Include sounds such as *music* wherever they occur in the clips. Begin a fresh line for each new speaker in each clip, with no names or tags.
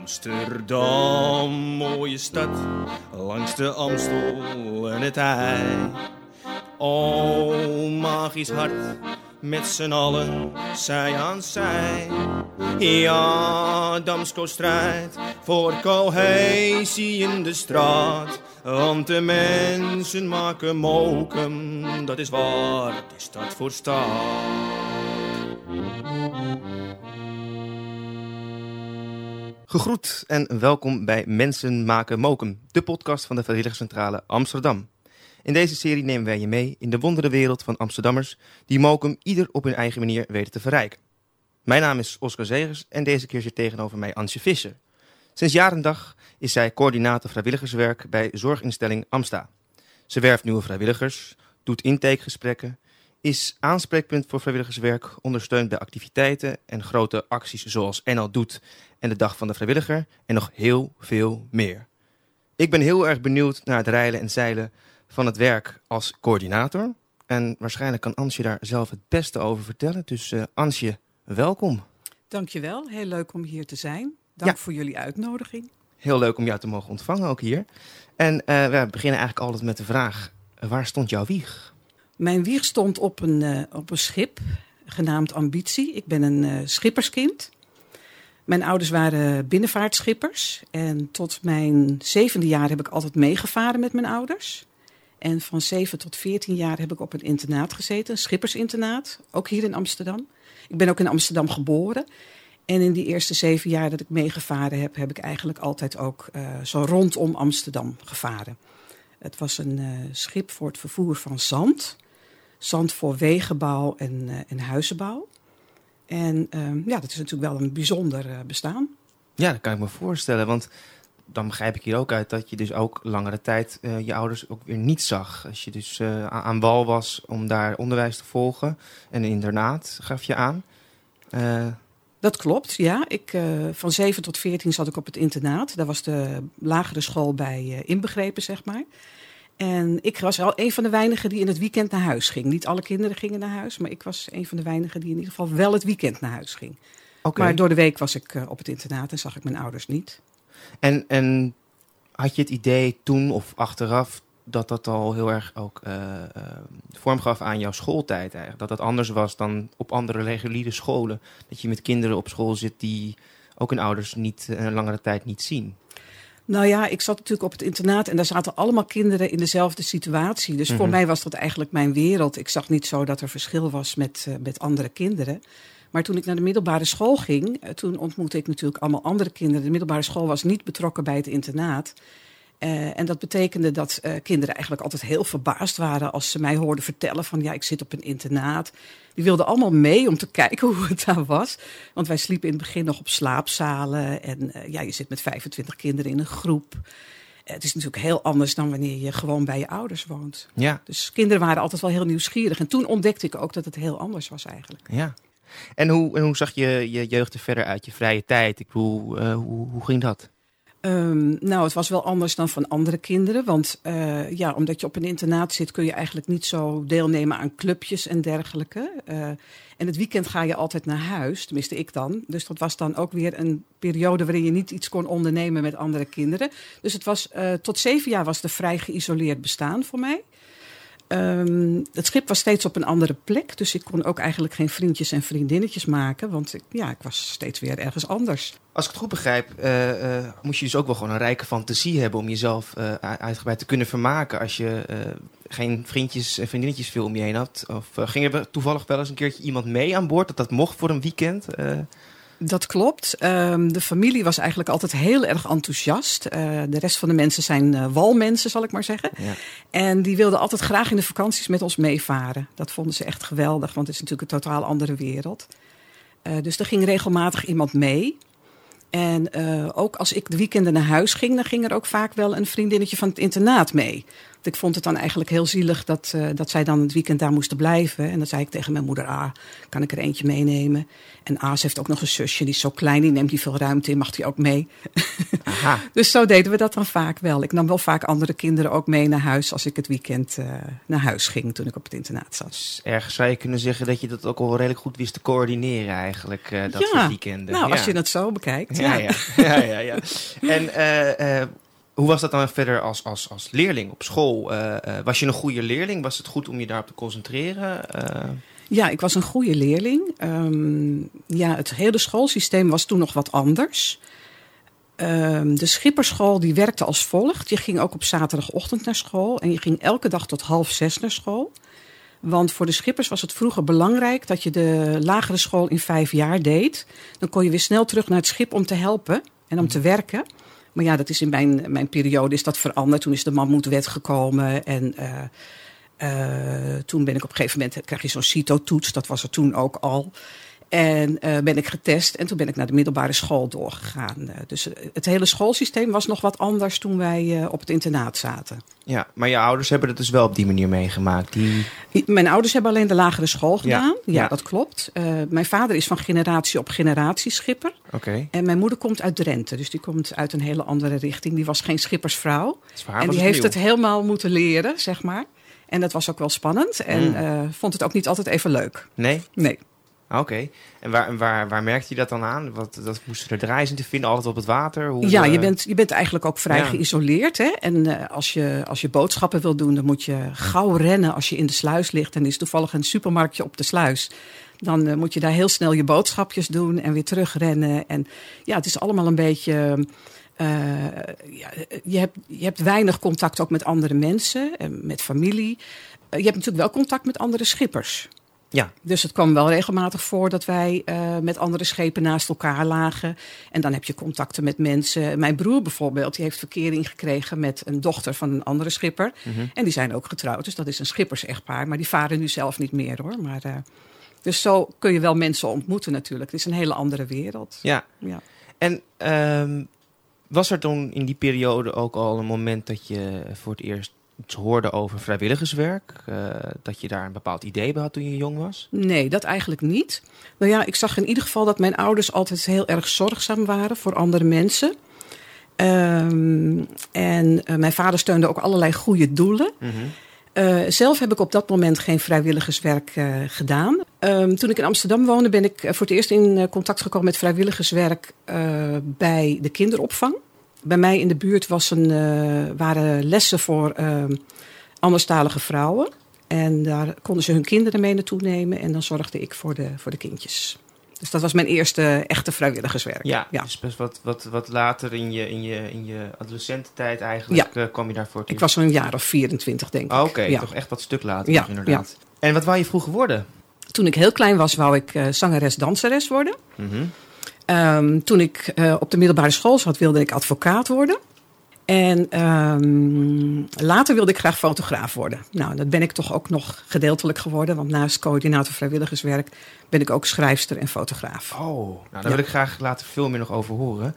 Amsterdam, mooie stad, langs de Amstel en het IJ. O, magisch hart, met z'n allen, zij aan zij. Ja, Damsko strijdt voor cohesie in de straat. Want de mensen maken mokum, dat is waar, is stad voor stad.
Gegroet en welkom bij Mensen maken mokum, de podcast van de Vrijwilligerscentrale Amsterdam. In deze serie nemen wij je mee in de wondere wereld van Amsterdammers die mokum ieder op hun eigen manier weten te verrijken. Mijn naam is Oscar Zegers en deze keer zit tegenover mij Ansje Visser. Sinds jaar en dag is zij coördinator vrijwilligerswerk bij zorginstelling Amsta. Ze werft nieuwe vrijwilligers, doet intakegesprekken, is aanspreekpunt voor vrijwilligerswerk, ondersteunt bij activiteiten en grote acties zoals NL Doet en de Dag van de Vrijwilliger en nog heel veel meer. Ik ben heel erg benieuwd naar het rijlen en zeilen van het werk als coördinator. En waarschijnlijk kan Ansje daar zelf het beste over vertellen. Dus uh, Ansje, welkom.
Dankjewel, heel leuk om hier te zijn. Dank voor jullie uitnodiging.
Heel leuk om jou te mogen ontvangen ook hier. En uh, we beginnen eigenlijk altijd met de vraag, waar stond jouw wieg?
Mijn wieg stond op een, uh, op een schip, genaamd Ambitie. Ik ben een schipperskind. Mijn ouders waren binnenvaartschippers. En tot mijn zevende jaar heb ik altijd meegevaren met mijn ouders. En van zeven tot veertien jaar heb ik op een internaat gezeten, een schippersinternaat, ook hier in Amsterdam. Ik ben ook in Amsterdam geboren. En in die eerste zeven jaar dat ik meegevaren heb, heb ik eigenlijk altijd ook uh, zo rondom Amsterdam gevaren. Het was een uh, schip voor het vervoer van zand. Zand voor wegenbouw en, uh, en huizenbouw. En ja, dat is natuurlijk wel een bijzonder bestaan.
Ja, dat kan ik me voorstellen. Want dan begrijp ik hier ook uit dat je dus ook langere tijd uh, je ouders ook weer niet zag. Als je dus uh, aan wal was om daar onderwijs te volgen en een internaat gaf je aan.
Uh... Dat klopt, ja. Ik, van 7 tot 14 zat ik op het internaat. Daar was de lagere school bij inbegrepen, zeg maar. En ik was wel een van de weinigen die in het weekend naar huis ging. Niet alle kinderen gingen naar huis, maar ik was een van de weinigen die in ieder geval wel het weekend naar huis ging. Okay. Maar door de week was ik op het internaat en zag ik mijn ouders niet.
En, en had je het idee toen of achteraf dat dat al heel erg ook uh, uh, vorm gaf aan jouw schooltijd eigenlijk? Dat dat anders was dan op andere reguliere scholen? Dat je met kinderen op school zit die ook hun ouders niet een langere tijd niet zien?
Nou ja, ik zat natuurlijk op het internaat en daar zaten allemaal kinderen in dezelfde situatie. Dus mm -hmm. voor mij was dat eigenlijk mijn wereld. Ik zag niet zo dat er verschil was met, met andere kinderen. Maar toen ik naar de middelbare school ging, toen ontmoette ik natuurlijk allemaal andere kinderen. De middelbare school was niet betrokken bij het internaat. Uh, en dat betekende dat kinderen eigenlijk altijd heel verbaasd waren als ze mij hoorden vertellen van ja, ik zit op een internaat. Die wilden allemaal mee om te *laughs* kijken hoe het daar was. Want wij sliepen in het begin nog op slaapzalen. En uh, ja, je zit met 25 kinderen in een groep. Het is natuurlijk heel anders dan wanneer je gewoon bij je ouders woont.
Ja.
Dus kinderen waren altijd wel heel nieuwsgierig. En toen ontdekte ik ook dat het heel anders was eigenlijk.
Ja. En hoe, en hoe zag je, je jeugd er verder uit, je vrije tijd? Ik bedoel, uh, hoe, hoe ging dat?
Um, nou, het was wel anders dan van andere kinderen. Want uh, ja, omdat je op een internaat zit, kun je eigenlijk niet zo deelnemen aan clubjes en dergelijke. Uh, en het weekend ga je altijd naar huis, tenminste ik dan. Dus dat was dan ook weer een periode waarin je niet iets kon ondernemen met andere kinderen. Dus het was, uh, tot zeven jaar was er vrij geïsoleerd bestaan voor mij. Um, het schip was steeds op een andere plek. Dus ik kon ook eigenlijk geen vriendjes en vriendinnetjes maken. Want ik, ja, ik was steeds weer ergens anders.
Als ik het goed begrijp, uh, uh, moest je dus ook wel gewoon een rijke fantasie hebben om jezelf uh, uitgebreid te kunnen vermaken. Als je geen vriendjes en vriendinnetjes veel om je heen had. Of ging er toevallig wel eens een keertje iemand mee aan boord dat dat mocht voor een weekend?
Dat klopt. Um, de familie was eigenlijk altijd heel erg enthousiast. Uh, de rest van de mensen zijn uh, walmensen, zal ik maar zeggen. Ja. En die wilden altijd graag in de vakanties met ons meevaren. Dat vonden ze echt geweldig, want het is natuurlijk een totaal andere wereld. Uh, dus er ging regelmatig iemand mee. En ook als ik de weekenden naar huis ging, dan ging er ook vaak wel een vriendinnetje van het internaat mee. Ik vond het dan eigenlijk heel zielig dat, uh, dat zij dan het weekend daar moesten blijven. En dan zei ik tegen mijn moeder, ah, kan ik er eentje meenemen? En Aas heeft ook nog een zusje, die is zo klein, die neemt die veel ruimte in, mag die ook mee?
Aha. *laughs*
dus zo deden we dat dan vaak wel. Ik nam wel vaak andere kinderen ook mee naar huis als ik het weekend uh, naar huis ging toen ik op het internaat zat.
Dus ergens zou je kunnen zeggen dat je dat ook al redelijk goed wist te coördineren eigenlijk, uh, dat
ja.
soort weekenden.
Nou,
ja.
als je het zo bekijkt.
Ja, ja. ja, *laughs* ja, ja. En uh, hoe was dat dan verder als, als, als leerling op school? Uh, uh, was je een goede leerling? Was het goed om je daarop te concentreren? Uh...
Ja, ik was een goede leerling. Um, ja, het hele schoolsysteem was toen nog wat anders. Um, de schipperschool die werkte als volgt. Je ging ook op zaterdagochtend naar school en je ging elke dag tot half zes naar school. Want voor de schippers was het vroeger belangrijk dat je de lagere school in vijf jaar deed. Dan kon je weer snel terug naar het schip om te helpen en om te werken. Maar ja, dat is in mijn, mijn periode is dat veranderd. Toen is de mammoetwet gekomen. En uh, uh, toen ben ik op een gegeven moment, krijg je zo'n CITO-toets. Dat was er toen ook al. En uh, ben ik getest en toen ben ik naar de middelbare school doorgegaan. dus het hele schoolsysteem was nog wat anders toen wij op het internaat zaten.
Ja, maar je ouders hebben het dus wel op die manier meegemaakt? Die...
Mijn ouders hebben alleen de lagere school gedaan. Ja,
ja.
dat klopt. Mijn vader is van generatie op generatie schipper.
Okay.
En mijn moeder komt uit Drenthe. Dus die komt uit een hele andere richting. Die was geen schippersvrouw.
en
die heeft
nieuw.
het helemaal moeten leren, zeg maar. En dat was ook wel spannend. En
Mm.
vond het ook niet altijd even leuk.
Nee?
Nee.
Oké. Okay. En waar, waar, waar merkte je dat dan aan? Wat, dat moesten er draais in te vinden, altijd op het water? Hoe,
ja, je
uh...
bent, je bent eigenlijk ook vrij
Ja.
geïsoleerd. Hè? En uh, als, je, als je boodschappen wil doen, dan moet je gauw rennen als je in de sluis ligt. En is toevallig een supermarktje op de sluis. Dan uh, moet je daar heel snel je boodschapjes doen en weer terugrennen. En ja, het is allemaal een beetje. Uh, ja, je, hebt, je hebt weinig contact ook met andere mensen, en met familie. Je hebt natuurlijk wel contact met andere schippers.
Ja.
Dus het kwam wel regelmatig voor dat wij uh, met andere schepen naast elkaar lagen. En dan heb je contacten met mensen. Mijn broer bijvoorbeeld, die heeft verkering gekregen met een dochter van een andere schipper.
Mm -hmm.
En die zijn ook getrouwd, dus dat is een schippersechtpaar. Maar die varen nu zelf niet meer hoor. Maar, uh, dus zo kun je wel mensen ontmoeten natuurlijk. Het is een hele andere wereld.
Ja.
ja.
En um, was er toen in die periode ook al een moment dat je voor het eerst iets hoorde over vrijwilligerswerk? Uh, dat je daar een bepaald idee bij had toen je jong was?
Nee, dat eigenlijk niet. Nou ja, ik zag in ieder geval dat mijn ouders altijd heel erg zorgzaam waren voor andere mensen. Um, en uh, mijn vader steunde ook allerlei goede doelen.
Mm -hmm.
Uh, zelf heb ik op dat moment geen vrijwilligerswerk uh, gedaan. Um, toen ik in Amsterdam woonde, ben ik voor het eerst in contact gekomen met vrijwilligerswerk bij de kinderopvang. Bij mij in de buurt was een, waren lessen voor anderstalige vrouwen. En daar konden ze hun kinderen mee naartoe nemen. En dan zorgde ik voor de, voor de kindjes. Dus dat was mijn eerste echte vrijwilligerswerk.
Ja,
ja.
dus best wat, wat, wat later in je, in je, in je adolescententijd eigenlijk ja. uh, kwam je daarvoor
Ik was zo'n jaar of 24, denk ik.
Oh, Oké, okay.
ja.
toch echt wat stuk later
ja.
inderdaad. En wat wou je vroeger worden?
Toen ik heel klein was, wou ik uh, zangeres, danseres worden.
Mm -hmm.
Um, toen ik uh, op de middelbare school zat, wilde ik advocaat worden. En um, later wilde ik graag fotograaf worden. Nou, dat ben ik toch ook nog gedeeltelijk geworden. Want naast coördinator vrijwilligerswerk ben ik ook schrijfster en fotograaf.
Oh, nou, daar ja. wil ik graag later veel meer nog over horen.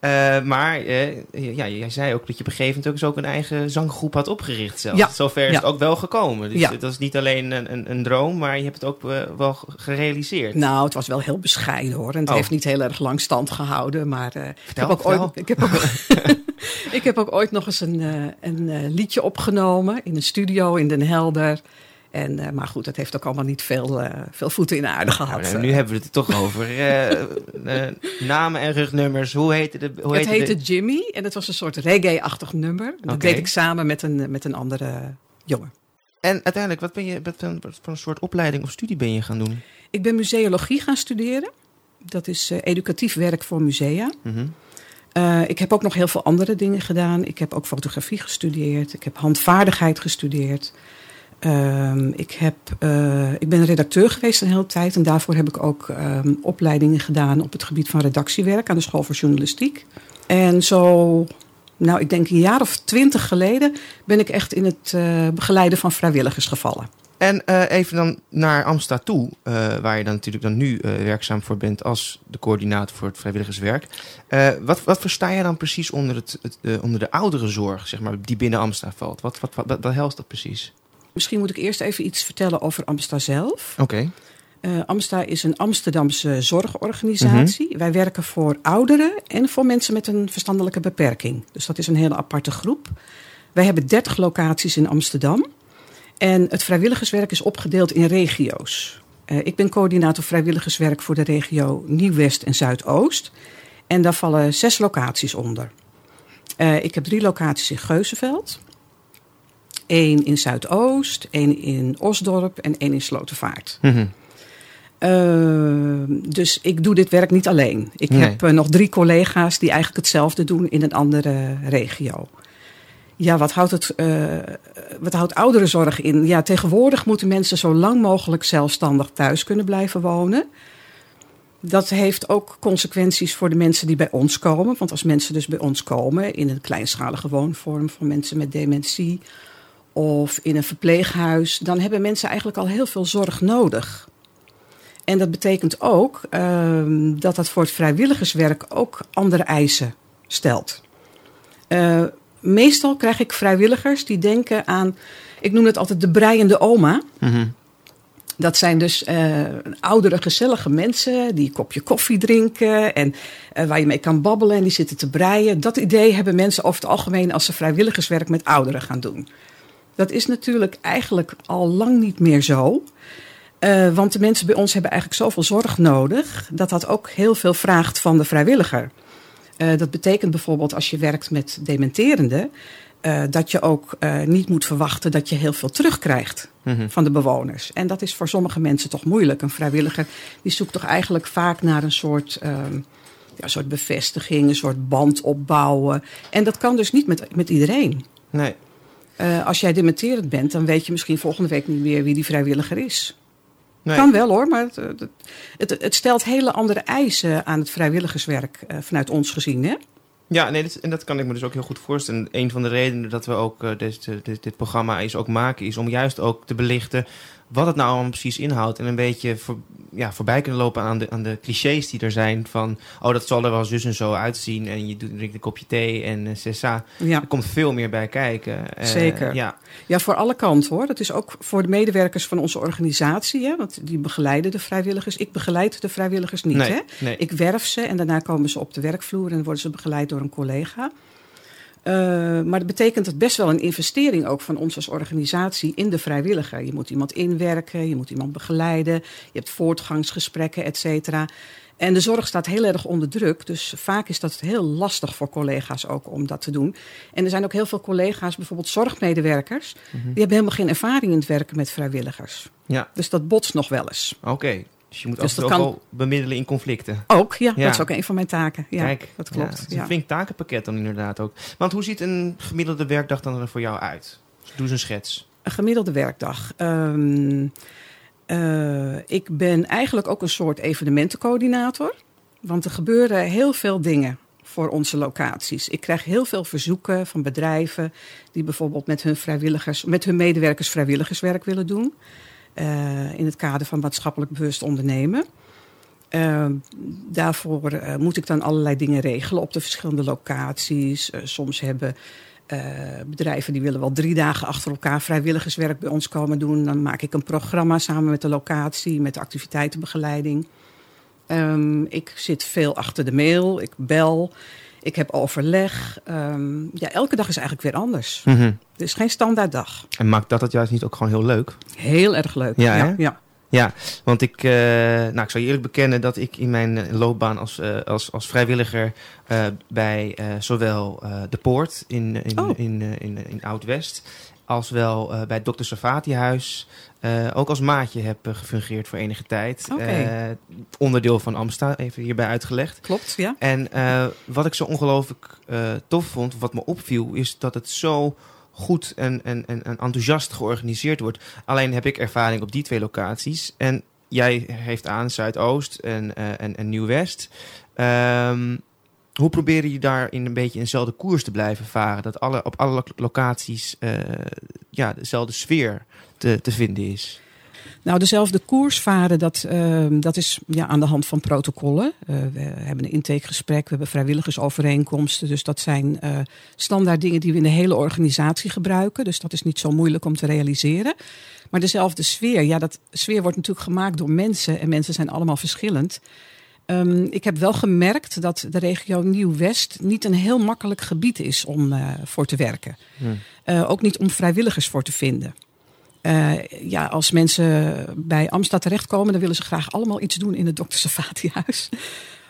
Uh, maar uh, ja, jij zei ook dat je op een gegeven moment ook, eens ook een eigen zanggroep had opgericht zelf.
Ja.
Zover is
ja.
het ook wel gekomen. Dus
ja.
dat is niet alleen een, een, een, droom, maar je hebt het ook uh, wel gerealiseerd.
Nou, het was wel heel bescheiden hoor. En het
Oh.
heeft niet heel erg lang stand gehouden. Maar ik heb, ook
vertel.
ooit, ik, heb ook, *laughs* ik heb ook ooit nog eens een, uh, een uh, liedje opgenomen in een studio in Den Helder. En, uh, maar goed, dat heeft ook allemaal niet veel, veel voeten in de aarde gehad.
Nou, nu hebben we het toch over. *laughs* namen en rugnummers. Hoe heette de. Hoe
het
heette, de...
Jimmy en het was een soort reggae-achtig nummer. Dat deed ik samen met een, met een andere jongen.
En uiteindelijk, wat, ben je, wat voor een soort opleiding of studie ben je gaan doen?
Ik ben museologie gaan studeren. Dat is educatief werk voor musea.
Mm -hmm.
Uh, ik heb ook nog heel veel andere dingen gedaan. Ik heb ook fotografie gestudeerd. Ik heb handvaardigheid gestudeerd. Uh, ik, heb, uh, ik ben redacteur geweest een hele tijd. En daarvoor heb ik ook um, opleidingen gedaan op het gebied van redactiewerk aan de School voor Journalistiek. En zo, nou ik denk een jaar of twintig geleden ben ik echt in het uh, begeleiden van vrijwilligers gevallen.
En eh, even dan naar Amsterdam toe, eh, waar je dan natuurlijk dan nu eh, werkzaam voor bent als de coördinator voor het vrijwilligerswerk. Wat, wat versta je dan precies onder, het, het, onder de ouderenzorg, zeg maar, die binnen Amsterdam valt? Wat, wat, wat, wat, wat helst dat precies?
Misschien moet ik eerst even iets vertellen over Amsterdam zelf.
Oké.
Eh Amsta is een Amsterdamse zorgorganisatie. Wij werken voor ouderen en voor mensen met een verstandelijke beperking. Dus dat is een hele aparte groep. Wij hebben 30 locaties in Amsterdam. En het vrijwilligerswerk is opgedeeld in regio's. Eh, ik ben coördinator vrijwilligerswerk voor de regio Nieuw-West en Zuidoost. En daar vallen zes locaties onder. Eh, ik heb drie locaties in Geuzenveld. één in Zuidoost, één in Osdorp en één in Slotervaart.
Mhm.
Uh, dus ik doe dit werk niet alleen. Ik
Nee.
heb eh, nog drie collega's die eigenlijk hetzelfde doen in een andere regio. Ja, wat houdt, het, eh, wat houdt ouderenzorg in? Ja, tegenwoordig moeten mensen zo lang mogelijk zelfstandig thuis kunnen blijven wonen. Dat heeft ook consequenties voor de mensen die bij ons komen. Want als mensen dus bij ons komen in een kleinschalige woonvorm voor mensen met dementie of in een verpleeghuis, dan hebben mensen eigenlijk al heel veel zorg nodig. En dat betekent ook ehm, dat dat voor het vrijwilligerswerk ook andere eisen stelt. Eh, meestal krijg ik vrijwilligers die denken aan, ik noem het altijd de breiende oma.
Mhm.
Dat zijn dus eh, oudere, gezellige mensen die een kopje koffie drinken en eh, waar je mee kan babbelen en die zitten te breien. Dat idee hebben mensen over het algemeen als ze vrijwilligerswerk met ouderen gaan doen. Dat is natuurlijk eigenlijk al lang niet meer zo. Eh, want de mensen bij ons hebben eigenlijk zoveel zorg nodig dat dat ook heel veel vraagt van de vrijwilliger. Eh, dat betekent bijvoorbeeld als je werkt met dementerenden, eh, dat je ook eh, niet moet verwachten dat je heel veel terugkrijgt
Mhm.
van de bewoners. En dat is voor sommige mensen toch moeilijk. Een vrijwilliger die zoekt toch eigenlijk vaak naar een soort, ehm, ja, soort bevestiging, een soort band opbouwen. En dat kan dus niet met, met iedereen.
Nee.
Als jij dementerend bent, dan weet je misschien volgende week niet meer wie die vrijwilliger is.
Nee.
Kan wel hoor, maar het, het, het, het stelt hele andere eisen aan het vrijwilligerswerk eh, vanuit ons gezien. Hè?
Ja, nee, en dat kan ik me dus ook heel goed voorstellen. Een van de redenen dat we ook eh, dit, eh, dit, dit programma is ook maken, is om juist ook te belichten wat het nou allemaal precies inhoudt. En een beetje voor, ja, voorbij kunnen lopen aan de, aan de clichés die er zijn van, oh, dat zal er wel zus en zo uitzien. En je doet, drinkt een kopje thee en uh, cessa.
Ja.
Er komt veel meer bij kijken. Eh,
Zeker.
Ja.
ja, voor alle kanten hoor. Dat is ook voor de medewerkers van onze organisatie. Hè? Want die begeleiden de vrijwilligers. Ik begeleid de vrijwilligers niet.
Nee,
Hè?
nee.
Ik werf ze en daarna komen ze op de werkvloer en worden ze begeleid door een collega. Uh, maar dat betekent dat best wel een investering ook van ons als organisatie in de vrijwilliger. Je moet iemand inwerken, je moet iemand begeleiden, je hebt voortgangsgesprekken, et cetera. En de zorg staat heel erg onder druk. Dus vaak is dat heel lastig voor collega's ook om dat te doen. En er zijn ook heel veel collega's, bijvoorbeeld zorgmedewerkers,
Mhm.
die hebben helemaal geen ervaring in het werken met vrijwilligers.
Ja.
Dus dat botst nog wel eens.
Oké. Dus je moet
Dus dat
ook
kan-
wel bemiddelen in conflicten.
Ook, ja,
Ja.
dat is ook een van mijn taken. Ja,
Kijk,
dat
ja,
klopt.
het is
Ja,
een flink takenpakket dan inderdaad ook. Want hoe ziet een gemiddelde werkdag dan er voor jou uit? Doe eens een schets.
Een gemiddelde werkdag. Ehm, eh, ik ben eigenlijk ook een soort evenementencoördinator. Want er gebeuren heel veel dingen voor onze locaties. Ik krijg heel veel verzoeken van bedrijven die bijvoorbeeld met hun, vrijwilligers, met hun medewerkers vrijwilligerswerk willen doen. Eh, in het kader van maatschappelijk bewust ondernemen. Ehm, daarvoor eh, moet ik dan allerlei dingen regelen op de verschillende locaties. Eh, soms hebben bedrijven die willen wel drie dagen achter elkaar vrijwilligerswerk bij ons komen doen. Dan maak ik een programma samen met de locatie, met de activiteitenbegeleiding. Ehm, ik zit veel achter de mail, ik bel, ik heb overleg. Ehm, ja, elke dag is eigenlijk weer anders. Het is geen standaard dag.
En maakt dat het juist niet ook gewoon heel leuk?
Heel erg leuk.
Ja,
ja, ja.
Ja, want ik, eh, nou, ik zal je eerlijk bekennen dat ik in mijn eh, loopbaan als, eh, als, als vrijwilliger bij zowel De Poort in, in,
Oh.
in, eh, in, in Oud-West als wel bij het Dr. Savati huis eh, ook als maatje heb eh, gefungeerd voor enige tijd. Eh, onderdeel van Amsta, even hierbij uitgelegd.
Klopt, ja.
En wat ik zo ongelooflijk tof vond, wat me opviel, is dat het zo goed en, en, en, en enthousiast georganiseerd wordt. Alleen heb ik ervaring op die twee locaties. En jij heeft aan Zuidoost en, en, en Nieuw-West. Ehm, hoe probeer je daar in een beetje eenzelfde koers te blijven varen? Dat alle, op alle lo- locaties ja, dezelfde sfeer te, te vinden is?
Nou, dezelfde koers varen, dat, ehm, dat is ja, aan de hand van protocollen. Uh, we hebben een intakegesprek, we hebben vrijwilligersovereenkomsten. Dus dat zijn uh, standaard dingen die we in de hele organisatie gebruiken. Dus dat is niet zo moeilijk om te realiseren. Maar dezelfde sfeer, ja, dat sfeer wordt natuurlijk gemaakt door mensen. En mensen zijn allemaal verschillend. Um, ik heb wel gemerkt dat de regio Nieuw-West niet een heel makkelijk gebied is om uh, voor te werken. Hmm. ook niet om vrijwilligers voor te vinden. Uh, ja, als mensen bij Amstad terechtkomen, dan willen ze graag allemaal iets doen in het Dr. Savati-huis. *laughs*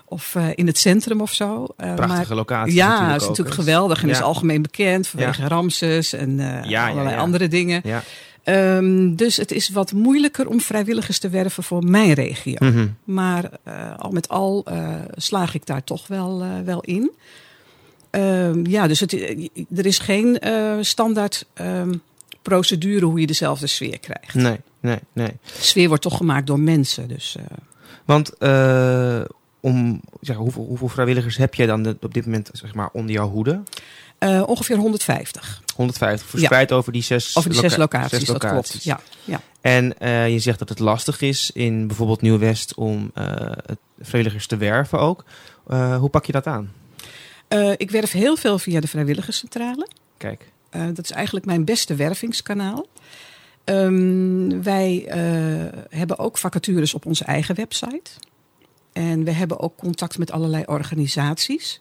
Of uh, in het centrum of zo.
Uh, Prachtige maar, locatie.
Ja, het is natuurlijk geweldig en ja. is algemeen bekend vanwege ja. Ramses en ja, allerlei andere dingen. Um, dus het is wat moeilijker om vrijwilligers te werven voor mijn regio. Mm -hmm. Maar al met al slaag ik daar toch wel, wel in. Um, ja, dus het, er is geen standaard um, procedure hoe je dezelfde sfeer krijgt.
Nee, nee, nee.
De sfeer wordt toch gemaakt door mensen. Dus, uh...
Want uh, om, zeg, hoeveel, hoeveel, vrijwilligers heb jij dan op dit moment zeg maar, onder jouw hoede?
Uh, ongeveer 150.
150, verspreid ja. over die zes,
over die zes
loca
locaties.
Zes
locaties. Dat klopt. Ja, ja.
En je zegt dat het lastig is in bijvoorbeeld Nieuw-West om vrijwilligers te werven ook. hoe pak je dat aan?
ik werf heel veel via de vrijwilligerscentrale.
Kijk.
Uh, dat is eigenlijk mijn beste wervingskanaal. Um, wij uh, hebben ook vacatures op onze eigen website. En we hebben ook contact met allerlei organisaties.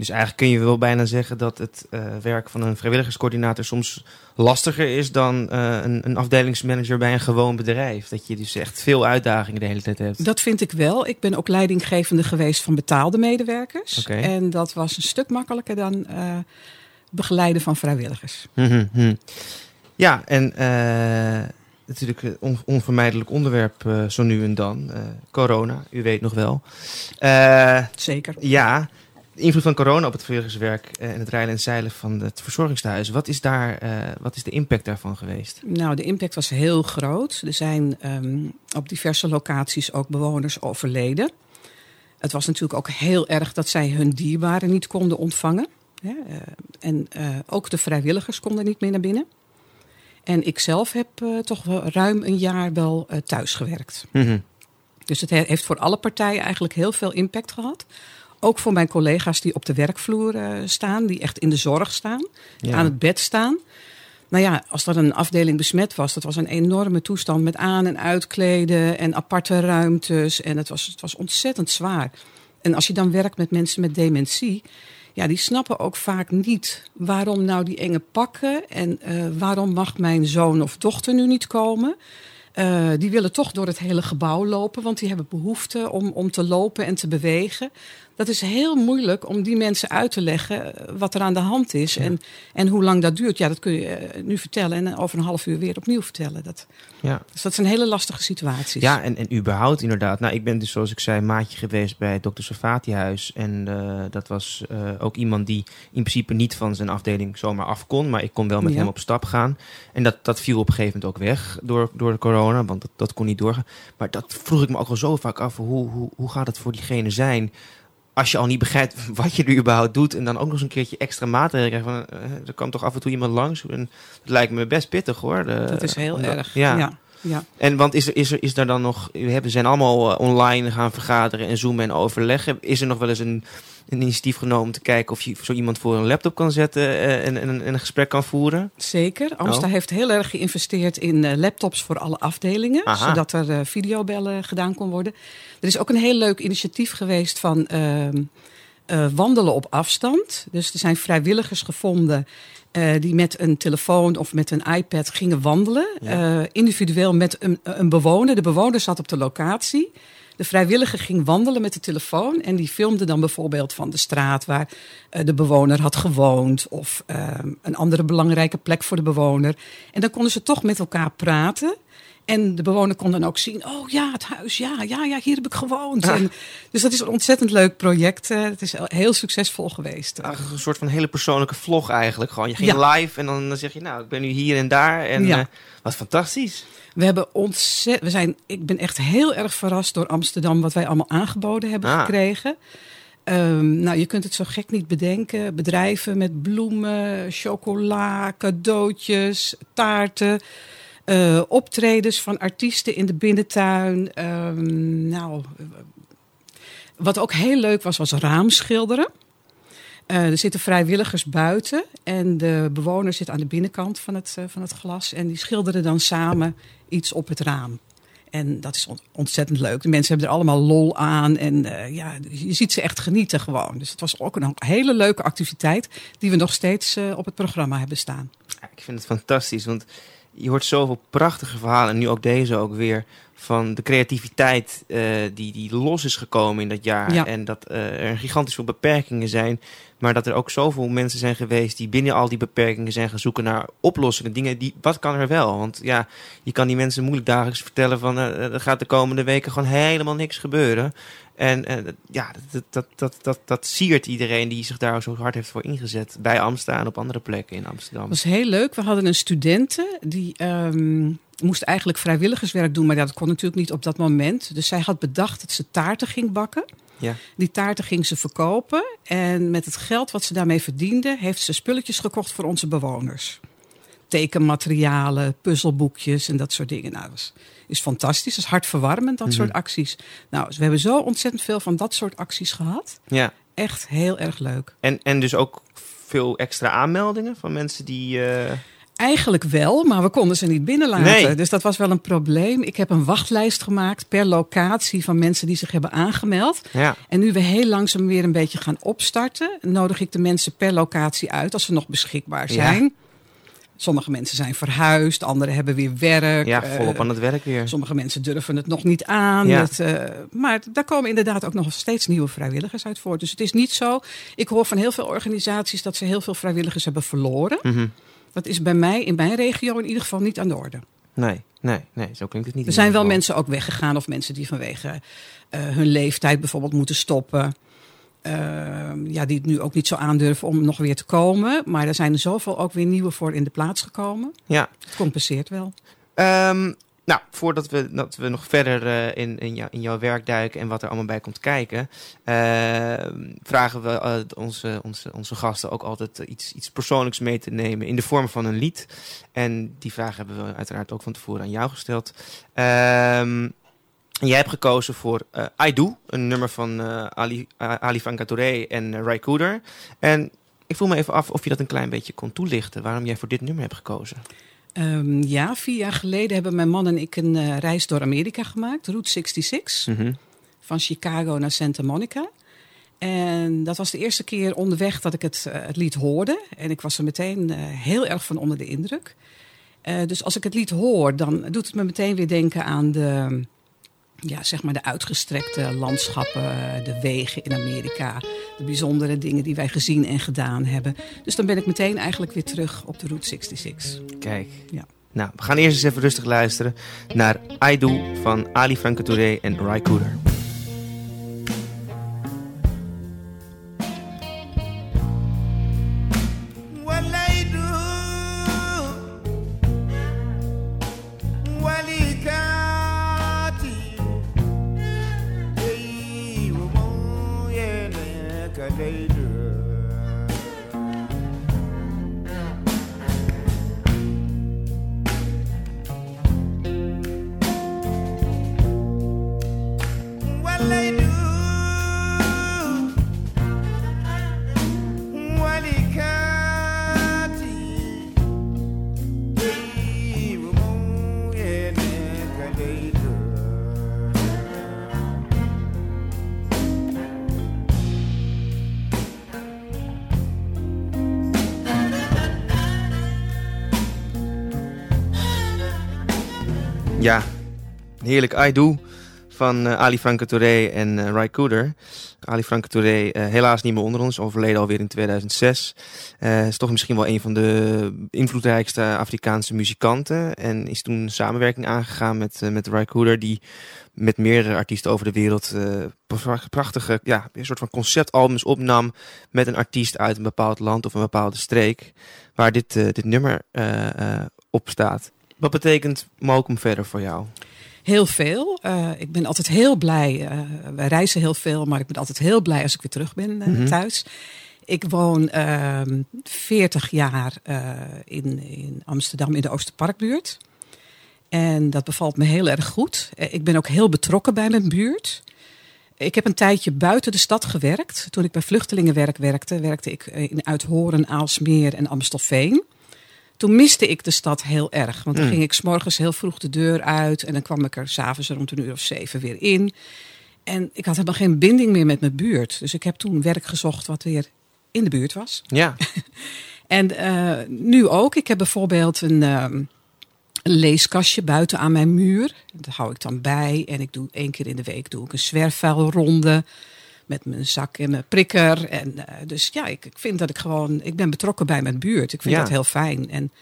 Dus eigenlijk kun je wel bijna zeggen dat het uh, werk van een vrijwilligerscoördinator soms lastiger is dan uh, een, een, afdelingsmanager bij een gewoon bedrijf. Dat je dus echt veel uitdagingen de hele tijd hebt.
Dat vind ik wel. Ik ben ook leidinggevende geweest van betaalde medewerkers.
Okay.
En dat was een stuk makkelijker dan uh, begeleiden van vrijwilligers.
Mm -hmm. Ja, en uh, natuurlijk een on onvermijdelijk onderwerp uh, zo nu en dan. Uh, corona, u weet nog wel.
Zeker.
Ja, de invloed van corona op het vrijwilligerswerk en het rijden en zeilen van het verzorgingstehuis. Wat is, daar, wat is de impact daarvan geweest?
Nou, de impact was heel groot. Er zijn um, op diverse locaties ook bewoners overleden. Het was natuurlijk ook heel erg dat zij hun dierbaren niet konden ontvangen. Uh, en uh, ook de vrijwilligers konden niet meer naar binnen. En ik zelf heb uh, toch wel ruim een jaar wel thuis gewerkt.
Mm -hmm.
Dus het heeft voor alle partijen eigenlijk heel veel impact gehad. Ook voor mijn collega's die op de werkvloer staan, die echt in de zorg staan, ja. aan het bed staan. Nou ja, als er een afdeling besmet was, dat was een enorme toestand met aan- en uitkleden en aparte ruimtes. En het was, het was ontzettend zwaar. En als je dan werkt met mensen met dementie, ja, die snappen ook vaak niet waarom nou die enge pakken en uh, waarom mag mijn zoon of dochter nu niet komen. Uh, die willen toch door het hele gebouw lopen, want die hebben behoefte om, om te lopen en te bewegen. Dat is heel moeilijk om die mensen uit te leggen wat er aan de hand is ja. en, en hoe lang dat duurt. Ja, dat kun je nu vertellen en over een half uur weer opnieuw vertellen. Dat,
ja.
Dus dat zijn hele lastige situaties.
Ja, en, en überhaupt inderdaad. Nou, ik ben dus zoals ik zei maatje geweest bij het Dr. Savati huis. En uh, dat was uh, ook iemand die in principe niet van zijn afdeling zomaar af kon. Maar ik kon wel met ja. hem op stap gaan. En dat, dat viel op een gegeven moment ook weg door, door de corona, want dat, dat kon niet doorgaan. Maar dat vroeg ik me ook al zo vaak af. Hoe, hoe, hoe gaat het voor diegene zijn als je al niet begrijpt wat je er überhaupt doet en dan ook nog eens een keertje extra maatregelen krijgt, van, uh, er kan toch af en toe iemand langs. En dat lijkt me best pittig hoor. De,
dat is heel erg.
Ja.
ja. Ja.
En want is er, is er, is er dan nog, we hebben, zijn allemaal uh, online gaan vergaderen en zoomen en overleggen. Is er nog wel eens een, een initiatief genomen om te kijken of je zo iemand voor een laptop kan zetten uh, en, en, en, een gesprek kan voeren?
Zeker. Amsta oh. heeft heel erg geïnvesteerd in uh, laptops voor alle afdelingen,
Aha.
zodat er uh, videobellen gedaan kon worden. Er is ook een heel leuk initiatief geweest van uh, wandelen op afstand. Dus er zijn vrijwilligers gevonden uh, die met een telefoon of met een iPad gingen wandelen.
Ja.
Individueel met een, een, bewoner. De bewoner zat op de locatie. De vrijwilliger ging wandelen met de telefoon en die filmde dan bijvoorbeeld van de straat waar uh, de bewoner had gewoond of een andere belangrijke plek voor de bewoner. En dan konden ze toch met elkaar praten. En de bewoner kon dan ook zien, oh ja, het huis, ja, ja, ja hier heb ik gewoond. En, dus dat is een ontzettend leuk project. Uh, het is heel succesvol geweest.
Een soort van hele persoonlijke vlog eigenlijk. Gewoon, je ging ja. live en dan zeg je, nou, ik ben nu hier en daar. En
ja.
uh, wat fantastisch.
We hebben ontzettend, we zijn, ik ben echt heel erg verrast door Amsterdam, wat wij allemaal aangeboden hebben
ah.
gekregen. Um, nou, je kunt het zo gek niet bedenken. Bedrijven met bloemen, chocola, cadeautjes, taarten. Uh, optredens van artiesten in de binnentuin. Ehm, nou, wat ook heel leuk was, was raamschilderen. Uh, er zitten vrijwilligers buiten en de bewoner zit aan de binnenkant van het, uh, van het glas. En die schilderen dan samen iets op het raam. En dat is ontzettend leuk. De mensen hebben er allemaal lol aan. En ja, je ziet ze echt genieten gewoon. Dus het was ook een hele leuke activiteit die we nog steeds op het programma hebben staan.
ik vind het fantastisch, want je hoort zoveel prachtige verhalen. En nu ook deze ook weer. Van de creativiteit uh, die, die los is gekomen in dat jaar.
Ja.
En dat uh, er gigantisch veel beperkingen zijn. Maar dat er ook zoveel mensen zijn geweest die binnen al die beperkingen zijn gaan zoeken naar oplossingen. Dingen die, wat kan er wel? Want ja, je kan die mensen moeilijk dagelijks vertellen van uh, er gaat de komende weken gewoon helemaal niks gebeuren. En ja, dat, dat, dat, dat, dat siert iedereen die zich daar zo hard heeft voor ingezet. Bij Amsterdam en op andere plekken in Amsterdam.
Dat was heel leuk. We hadden een studente die um, moest eigenlijk vrijwilligerswerk doen. Maar dat kon natuurlijk niet op dat moment. Dus zij had bedacht dat ze taarten ging bakken.
Ja.
Die taarten ging ze verkopen. En met het geld wat ze daarmee verdiende, heeft ze spulletjes gekocht voor onze bewoners. Tekenmaterialen, puzzelboekjes en dat soort dingen. Nou, dat is, is fantastisch. Dat is hartverwarmend, dat
Mhm.
soort acties. Nou, dus we hebben zo ontzettend veel van dat soort acties gehad.
Ja,
Echt heel erg leuk.
en, en dus ook veel extra aanmeldingen van mensen die... eh,
Eigenlijk wel, maar we konden ze niet binnenlaten.
Nee.
Dus dat was wel een probleem. Ik heb een wachtlijst gemaakt per locatie van mensen die zich hebben aangemeld.
ja,
En nu we heel langzaam weer een beetje gaan opstarten, nodig ik de mensen per locatie uit als ze nog beschikbaar
Ja.
zijn. Sommige mensen zijn verhuisd, anderen hebben weer werk.
ja,
eh,
volop aan het werk weer.
Sommige mensen durven het nog niet aan.
Ja.
Dat, eh, maar daar komen inderdaad ook nog steeds nieuwe vrijwilligers uit voort. Dus het is niet zo. Ik hoor van heel veel organisaties dat ze heel veel vrijwilligers hebben verloren.
Mhm.
Dat is bij mij, in mijn regio in ieder geval niet aan de orde.
Nee, nee, nee, zo klinkt het niet.
Er zijn wel mensen ook weggegaan of mensen die vanwege eh, hun leeftijd bijvoorbeeld moeten stoppen. Ehm, ja, die het nu ook niet zo aandurven om nog weer te komen. Maar er zijn er zoveel ook weer nieuwe voor in de plaats gekomen.
Ja,
Het compenseert wel.
Ehm, nou, voordat we, dat we nog verder eh, in, in, in jouw werk duiken en wat er allemaal bij komt kijken, ehm, vragen we eh, onze, onze, onze gasten ook altijd eh, iets, iets persoonlijks mee te nemen in de vorm van een lied. En die vraag hebben we uiteraard ook van tevoren aan jou gesteld. Ehm, jij hebt gekozen voor eh, I Do, een nummer van eh, Ali, uh, Ali Franca Touré en uh, Ray Cooder. En ik voel me even af of je dat een klein beetje kon toelichten, waarom jij voor dit nummer hebt gekozen.
Ehm, ja, vier jaar geleden hebben mijn man en ik een eh, reis door Amerika gemaakt. Route 66.
Mhm.
Van Chicago naar Santa Monica. En dat was de eerste keer onderweg dat ik het, eh, het lied hoorde. En ik was er meteen eh, heel erg van onder de indruk. Dus als ik het lied hoor, dan doet het me meteen weer denken aan de, ja, zeg maar de uitgestrekte landschappen, de wegen in Amerika. De bijzondere dingen die wij gezien en gedaan hebben. Dus dan ben ik meteen eigenlijk weer terug op de Route 66.
Kijk.
Ja.
Nou, we gaan eerst eens even rustig luisteren naar I Do van Ali Franco Touré en Ray Cooder.
I Do
van eh, Ali Franco Touré en eh, Ray Cooder. Ali Franco Touré eh, helaas niet meer onder ons, overleden alweer in 2006. Eh is toch misschien wel een van de invloedrijkste Afrikaanse muzikanten. En is toen samenwerking aangegaan met, met Ray Cooder, die met meerdere artiesten over de wereld pra- prachtige, ja, een soort van conceptalbums opnam met een artiest uit een bepaald land of een bepaalde streek, waar dit, dit nummer op staat. Wat betekent Mokum verder voor jou?
Heel veel. Eh, ik ben altijd heel blij. eh wij reizen heel veel, maar ik ben altijd heel blij als ik weer terug ben eh,
Mhm.
thuis. Ik woon ehm 40 jaar eh, in, in Amsterdam in de Oosterparkbuurt. En dat bevalt me heel erg goed. Ik ben ook heel betrokken bij mijn buurt. Ik heb een tijdje buiten de stad gewerkt. Toen ik bij vluchtelingenwerk werkte, werkte ik in Uithoren, Aalsmeer en Amstelveen. Toen miste ik de stad heel erg. Want dan
Mm.
ging ik 's morgens heel vroeg de deur uit. En dan kwam ik er s'avonds rond een uur of zeven weer in. En ik had helemaal geen binding meer met mijn buurt. Dus ik heb toen werk gezocht wat weer in de buurt was.
Ja, *laughs*
En eh, nu ook. Ik heb bijvoorbeeld een, een leeskastje buiten aan mijn muur. Dat hou ik dan bij. En ik doe één keer in de week doe ik een zwerfvuilronde. Met mijn zak en mijn prikker. En, eh, dus ja, ik, ik vind dat ik gewoon... Ik ben betrokken bij mijn buurt. Ik vind
Ja.
dat heel fijn. En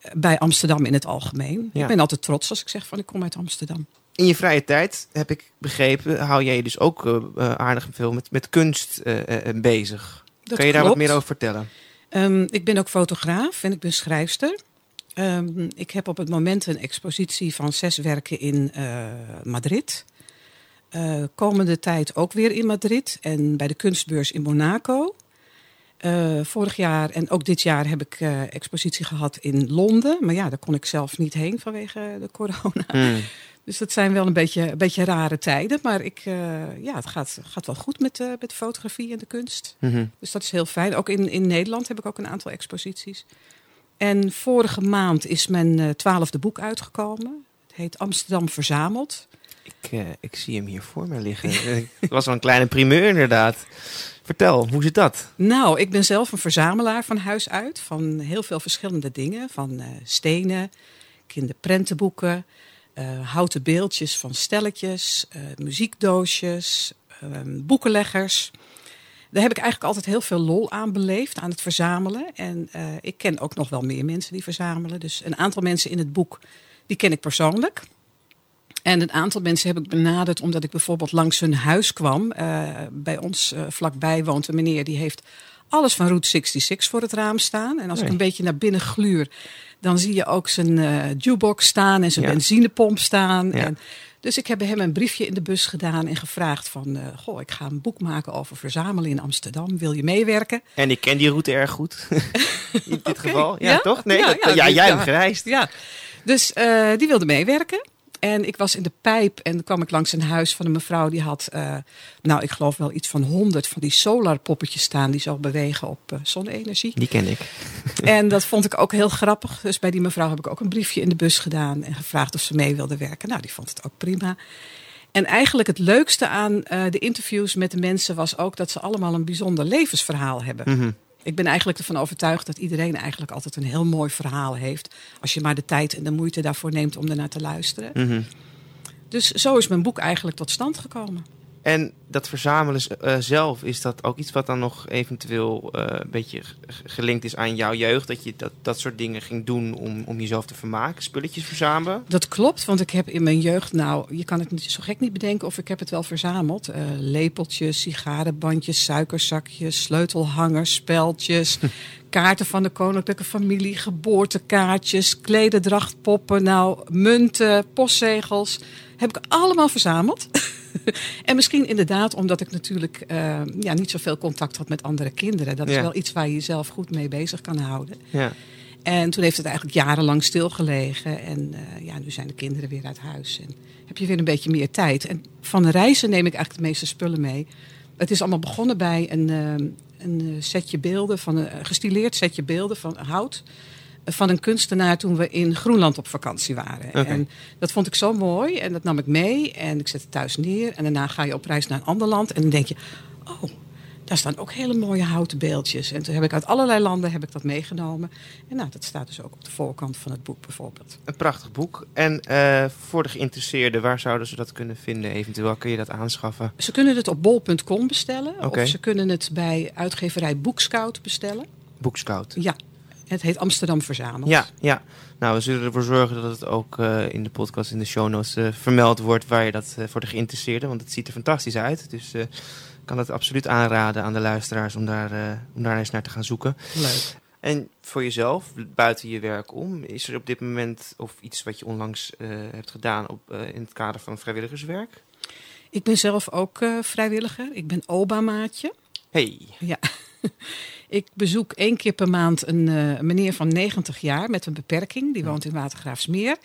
eh, bij Amsterdam in het algemeen.
Ja.
Ik ben altijd trots als ik zeg van ik kom uit Amsterdam.
in je vrije tijd, heb ik begrepen, hou jij je dus ook eh, aardig veel met, met kunst bezig.
Dat
kan je daar wat meer over vertellen?
Ehm, ik ben ook fotograaf en ik ben schrijfster. Ehm, ik heb op het moment een expositie van zes werken in Madrid. Eh, komende tijd ook weer in Madrid en bij de kunstbeurs in Monaco. Eh, vorig jaar en ook dit jaar heb ik eh, expositie gehad in Londen. Maar ja, daar kon ik zelf niet heen vanwege de corona.
Hmm.
Dus dat zijn wel een beetje, een beetje rare tijden. Maar ik, ja, het gaat, gaat wel goed met, met de fotografie en de kunst.
Mhm.
Dus dat is heel fijn. Ook in, in Nederland heb ik ook een aantal exposities. En vorige maand is mijn twaalfde boek uitgekomen. Het heet Amsterdam Verzameld.
Ik, eh, ik zie hem hier voor me liggen. *laughs* Het was wel een kleine primeur inderdaad. Vertel, hoe zit dat?
Nou, ik ben zelf een verzamelaar van huis uit. Van heel veel verschillende dingen. Van eh, stenen, kinderprentenboeken, eh, houten beeldjes van stelletjes, muziekdoosjes, eh, boekenleggers. Daar heb ik eigenlijk altijd heel veel lol aan beleefd, aan het verzamelen. En ik ken ook nog wel meer mensen die verzamelen. Dus een aantal mensen in het boek, die ken ik persoonlijk. En een aantal mensen heb ik benaderd omdat ik bijvoorbeeld langs hun huis kwam. Eh, bij ons eh, vlakbij woont een meneer die heeft alles van Route 66 voor het raam staan. En als ik een beetje naar binnen gluur, dan zie je ook zijn eh jukebox staan en zijn
Ja.
benzinepomp staan.
Ja.
En, dus ik heb hem een briefje in de bus gedaan en gevraagd van... eh, goh, ik ga een boek maken over verzamelen in Amsterdam. Wil je meewerken?
En ik ken die route erg goed. *laughs* in dit geval. Ja,
Ja?
toch? Nee,
Ja,
dat-
ja,
ja,
die-
jij hebt gereisd.
Ja, dus die wilde meewerken. En ik was in de pijp en kwam ik langs een huis van een mevrouw die had, eh, nou ik geloof wel iets van honderd van die solarpoppetjes staan die zo bewegen op eh, zonne-energie.
Die ken ik. *laughs*
En dat vond ik ook heel grappig. Dus bij die mevrouw heb ik ook een briefje in de bus gedaan en gevraagd of ze mee wilde werken. Nou, die vond het ook prima. En eigenlijk het leukste aan eh, de interviews met de mensen was ook dat ze allemaal een bijzonder levensverhaal hebben.
Mhm.
Ik ben eigenlijk ervan overtuigd dat iedereen eigenlijk altijd een heel mooi verhaal heeft. Als je maar de tijd en de moeite daarvoor neemt om ernaar te luisteren.
Mhm.
Dus zo is mijn boek eigenlijk tot stand gekomen.
En dat verzamelen eh, zelf, is dat ook iets wat dan nog eventueel eh, een beetje gelinkt is aan jouw jeugd? Dat je dat, dat soort dingen ging doen om, om jezelf te vermaken? Spulletjes verzamelen?
Dat klopt, want ik heb in mijn jeugd, nou, je kan het niet zo gek niet bedenken of ik heb het wel verzameld. Eh, lepeltjes, sigarenbandjes, suikerzakjes, sleutelhangers, speldjes, *laughs* kaarten van de koninklijke familie, geboortekaartjes, klederdrachtpoppen, nou, munten, postzegels. Heb ik allemaal verzameld. *laughs* *laughs* en misschien inderdaad omdat ik natuurlijk eh, ja, niet zoveel contact had met andere kinderen. Dat is
Ja.
wel iets waar je jezelf goed mee bezig kan houden.
Ja.
En toen heeft het eigenlijk jarenlang stilgelegen. En eh, ja, nu zijn de kinderen weer uit huis. En heb je weer een beetje meer tijd. En van reizen neem ik eigenlijk de meeste spullen mee. Het is allemaal begonnen bij een, eh, een setje beelden, van een gestileerd setje beelden van hout. Van een kunstenaar toen we in Groenland op vakantie waren. En dat vond ik zo mooi. En dat nam ik mee. En ik zet het thuis neer. En daarna ga je op reis naar een ander land. En dan denk je, oh, daar staan ook hele mooie houten beeldjes. En toen heb ik uit allerlei landen heb ik dat meegenomen. En nou, dat staat dus ook op de voorkant van het boek bijvoorbeeld.
Een prachtig boek. En eh, voor de geïnteresseerden, waar zouden ze dat kunnen vinden? Eventueel kun je dat aanschaffen?
Ze kunnen het op bol.com bestellen. Of ze kunnen het bij uitgeverij Boekscout bestellen.
Boekscout.
Ja, het heet Amsterdam Verzameld.
Ja, ja. Nou, we zullen ervoor zorgen dat het ook eh, in de podcast, in de show notes eh, vermeld wordt waar je dat eh, voor de geïnteresseerden. Want het ziet er fantastisch uit. Dus ik kan het absoluut aanraden aan de luisteraars om daar, om daar eens naar te gaan zoeken.
Leuk.
En voor jezelf, buiten je werk om, is er op dit moment of iets wat je onlangs hebt gedaan op, in het kader van vrijwilligerswerk?
Ik ben zelf ook vrijwilliger. Ik ben Obamaatje.
Hey, *laughs*
Ik bezoek één keer per maand een eh, meneer van 90 jaar met een beperking. Die woont in Watergraafsmeer.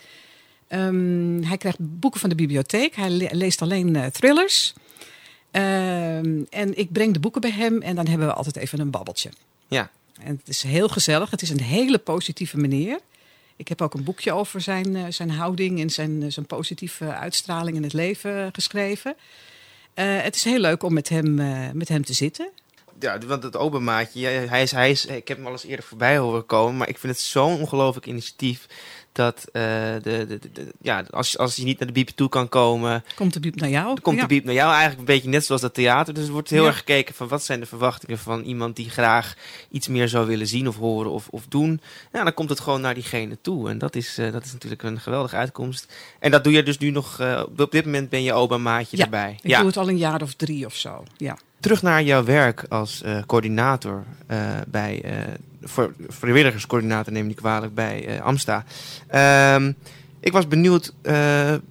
Ehm, hij krijgt boeken van de bibliotheek. Hij le- leest alleen eh, thrillers. Ehm, en ik breng de boeken bij hem en dan hebben we altijd even een babbeltje.
Ja.
En het is heel gezellig. Het is een hele positieve meneer. Ik heb ook een boekje over zijn, eh, zijn houding en zijn, zijn positieve uitstraling in het leven geschreven. Het is heel leuk om met hem, met hem te zitten.
Ja, want het obermaatje, ja, hij is, hij is, ik heb hem al eens eerder voorbij horen komen, maar ik vind het zo'n ongelooflijk initiatief dat eh, de, de, ja, als, als hij niet naar de biep toe kan komen,
Komt de biep naar jou?
komt
Ja.
de biep naar jou eigenlijk een beetje net zoals dat theater. Dus er wordt heel
Ja.
erg gekeken van wat zijn de verwachtingen van iemand die graag iets meer zou willen zien of horen of, of doen. Ja, dan komt het gewoon naar diegene toe en dat is, eh, dat is natuurlijk een geweldige uitkomst. En dat doe je dus nu nog, eh, op dit moment ben je obermaatje
Ja,
erbij.
Ik doe het al een jaar of drie of zo. Ja.
Terug naar jouw werk als eh, coördinator eh, bij voor, vrijwilligerscoördinator, neem ik kwalijk, bij Amsta. Ehm, ik was benieuwd,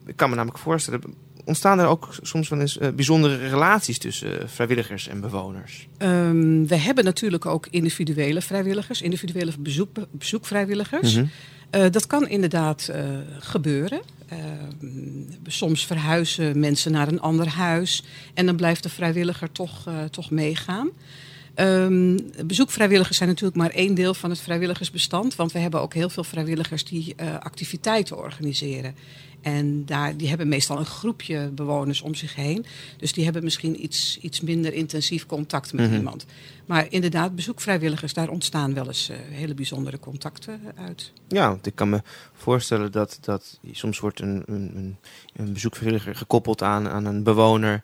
ik kan me namelijk voorstellen, ontstaan er ook soms wel eens bijzondere relaties tussen vrijwilligers en bewoners?
Ehm, we hebben natuurlijk ook individuele vrijwilligers, individuele bezoek, bezoekvrijwilligers.
Mhm.
Eh, dat kan inderdaad eh, gebeuren. Ehm, soms verhuizen mensen naar een ander huis en dan blijft de vrijwilliger toch, eh, toch meegaan. Ehm, bezoekvrijwilligers zijn natuurlijk maar één deel van het vrijwilligersbestand, want we hebben ook heel veel vrijwilligers die activiteiten organiseren. En daar, die hebben meestal een groepje bewoners om zich heen. Dus die hebben misschien iets, iets minder intensief contact met
Mhm.
iemand. Maar inderdaad, bezoekvrijwilligers, daar ontstaan wel eens eh, hele bijzondere contacten uit.
Ja, want ik kan me voorstellen dat, dat soms wordt een, een, een, bezoekvrijwilliger gekoppeld aan, aan een bewoner.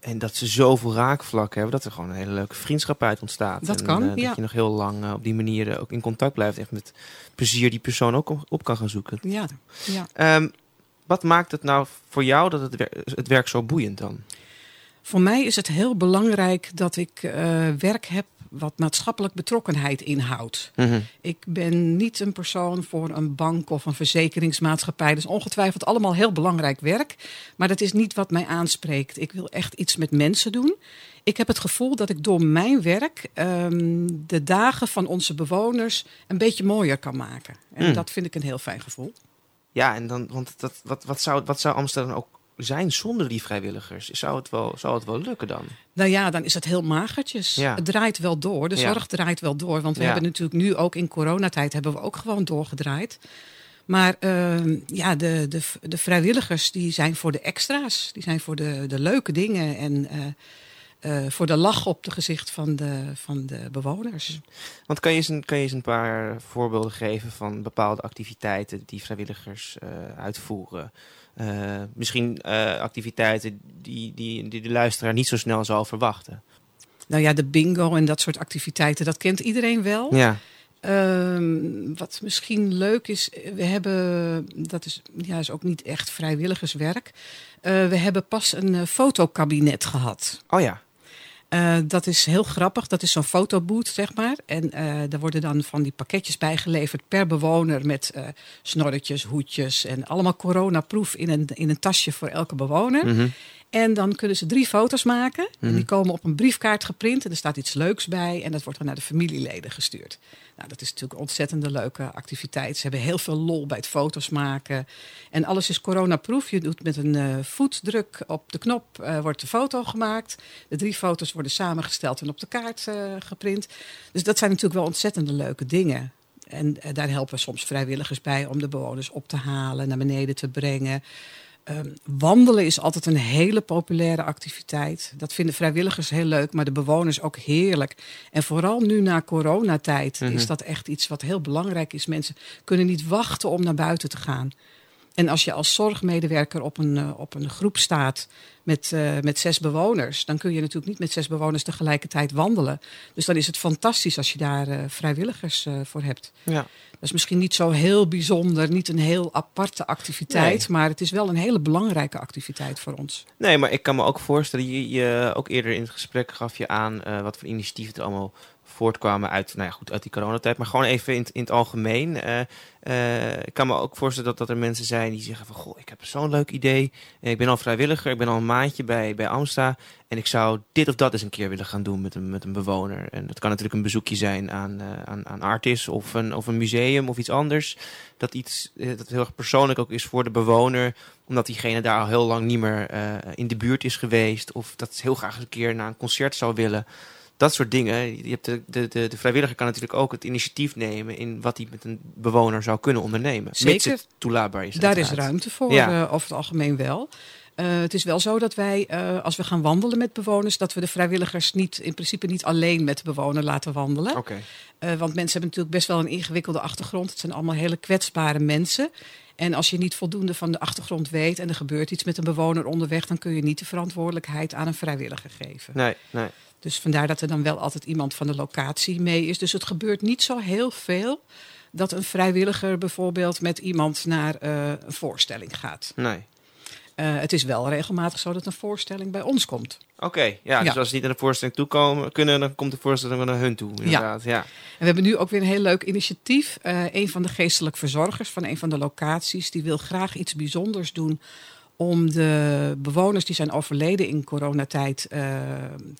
En dat ze zoveel raakvlakken hebben, dat er gewoon een hele leuke vriendschap uit ontstaat.
Dat
en,
kan,
eh,
ja.
Dat je nog heel lang eh, op die manier eh, ook in contact blijft. Echt met plezier die persoon ook op- op kan gaan zoeken.
Ja, ja.
Ehm, wat maakt het nou voor jou dat het, wer- het werk zo boeiend dan?
Voor mij is het heel belangrijk dat ik eh, werk heb wat maatschappelijk betrokkenheid inhoudt. Ik ben niet een persoon voor een bank of een verzekeringsmaatschappij. Dat is ongetwijfeld allemaal heel belangrijk werk. Maar dat is niet wat mij aanspreekt. Ik wil echt iets met mensen doen. Ik heb het gevoel dat ik door mijn werk ehm, de dagen van onze bewoners een beetje mooier kan maken. En
Mm.
dat vind ik een heel fijn gevoel.
Ja, en dan, want dat, wat, wat, zou, wat zou Amsterdam ook zijn zonder die vrijwilligers? Zou het wel, zou het wel lukken dan?
Nou ja, dan is het heel magertjes.
Ja.
Het draait wel door. De
Ja.
zorg draait wel door. Want we
Ja.
hebben natuurlijk nu ook in coronatijd hebben we ook gewoon doorgedraaid. Maar ehm, ja, de, de, de vrijwilligers die zijn voor de extra's. Die zijn voor de, de leuke dingen en eh, eh, voor de lach op het gezicht van de, van de bewoners.
Want kan je, eens een, kan je eens een paar voorbeelden geven van bepaalde activiteiten die vrijwilligers eh, uitvoeren? Eh, misschien activiteiten die, die, die de luisteraar niet zo snel zal verwachten.
Nou ja, de bingo en dat soort activiteiten, dat kent iedereen wel.
Ja,
Ehm, wat misschien leuk is, we hebben, dat is, ja, is ook niet echt vrijwilligerswerk. We hebben pas een eh, fotokabinet gehad.
oh ja.
Eh, dat is heel grappig. Dat is zo'n fotoboot, zeg maar. En eh daar worden dan van die pakketjes bijgeleverd per bewoner met eh snorretjes, hoedjes en allemaal coronaproof in een, in een tasje voor elke bewoner.
Mhm.
En dan kunnen ze drie foto's maken. En
Mhm.
die komen op een briefkaart geprint. En er staat iets leuks bij. En dat wordt dan naar de familieleden gestuurd. Nou, dat is natuurlijk een ontzettende leuke activiteit. Ze hebben heel veel lol bij het foto's maken. En alles is coronaproof. Je doet met een eh, voetdruk op de knop eh, wordt de foto gemaakt. De drie foto's worden samengesteld en op de kaart eh, geprint. Dus dat zijn natuurlijk wel ontzettende leuke dingen. En daar helpen soms vrijwilligers bij om de bewoners op te halen, naar beneden te brengen. Ehm, wandelen is altijd een hele populaire activiteit. Dat vinden vrijwilligers heel leuk, maar de bewoners ook heerlijk. En vooral nu na coronatijd
Mhm.
is dat echt iets wat heel belangrijk is. Mensen kunnen niet wachten om naar buiten te gaan. En als je als zorgmedewerker op een, eh, op een groep staat met, eh, met zes bewoners, dan kun je natuurlijk niet met zes bewoners tegelijkertijd wandelen. Dus dan is het fantastisch als je daar eh, vrijwilligers voor hebt.
ja.
Dat is misschien niet zo heel bijzonder, niet een heel aparte activiteit, maar het is wel een hele belangrijke activiteit voor ons.
Nee, maar ik kan me ook voorstellen, je, je ook eerder in het gesprek gaf je aan wat voor initiatieven er allemaal voortkwamen uit, nou ja, goed, uit die coronatijd. Maar gewoon even in, in het algemeen. Eh, eh, ik kan me ook voorstellen dat, dat er mensen zijn die zeggen van... Goh, ik heb zo'n leuk idee. Eh, Ik ben al vrijwilliger, ik ben al een maandje bij, bij Amsta en ik zou dit of dat eens een keer willen gaan doen met een, met een bewoner. En dat kan natuurlijk een bezoekje zijn aan, eh, aan, aan Artis of een, of een museum of iets anders. Dat iets dat heel erg persoonlijk ook is voor de bewoner, omdat diegene daar al heel lang niet meer in de buurt is geweest. Of dat ze heel graag een keer naar een concert zou willen. Dat soort dingen. Je hebt de, de, de, de vrijwilliger kan natuurlijk ook het initiatief nemen in wat hij met een bewoner zou kunnen ondernemen. Mits
Zeker.
het toelaatbaar is.
Daar is ruimte voor,
Ja.
eh, over het algemeen wel. Eh, het is wel zo dat wij, eh, als we gaan wandelen met bewoners, dat we de vrijwilligers niet, in principe niet alleen met de bewoner laten wandelen. Want mensen hebben natuurlijk best wel een ingewikkelde achtergrond. Het zijn allemaal hele kwetsbare mensen. En als je niet voldoende van de achtergrond weet en er gebeurt iets met een bewoner onderweg, dan kun je niet de verantwoordelijkheid aan een vrijwilliger geven.
Nee, nee.
Dus vandaar dat er dan wel altijd iemand van de locatie mee is. Dus het gebeurt niet zo heel veel dat een vrijwilliger bijvoorbeeld met iemand naar eh, een voorstelling gaat.
nee.
Eh, het is wel regelmatig zo dat een voorstelling bij ons komt.
Oké, ja, dus als ze niet naar de voorstelling toe komen, kunnen, dan komt de voorstelling naar hun toe. Inderdaad, ja.
En we hebben nu ook weer een heel leuk initiatief. Eh een van de geestelijk verzorgers van een van de locaties, die wil graag iets bijzonders doen om de bewoners die zijn overleden in coronatijd eh,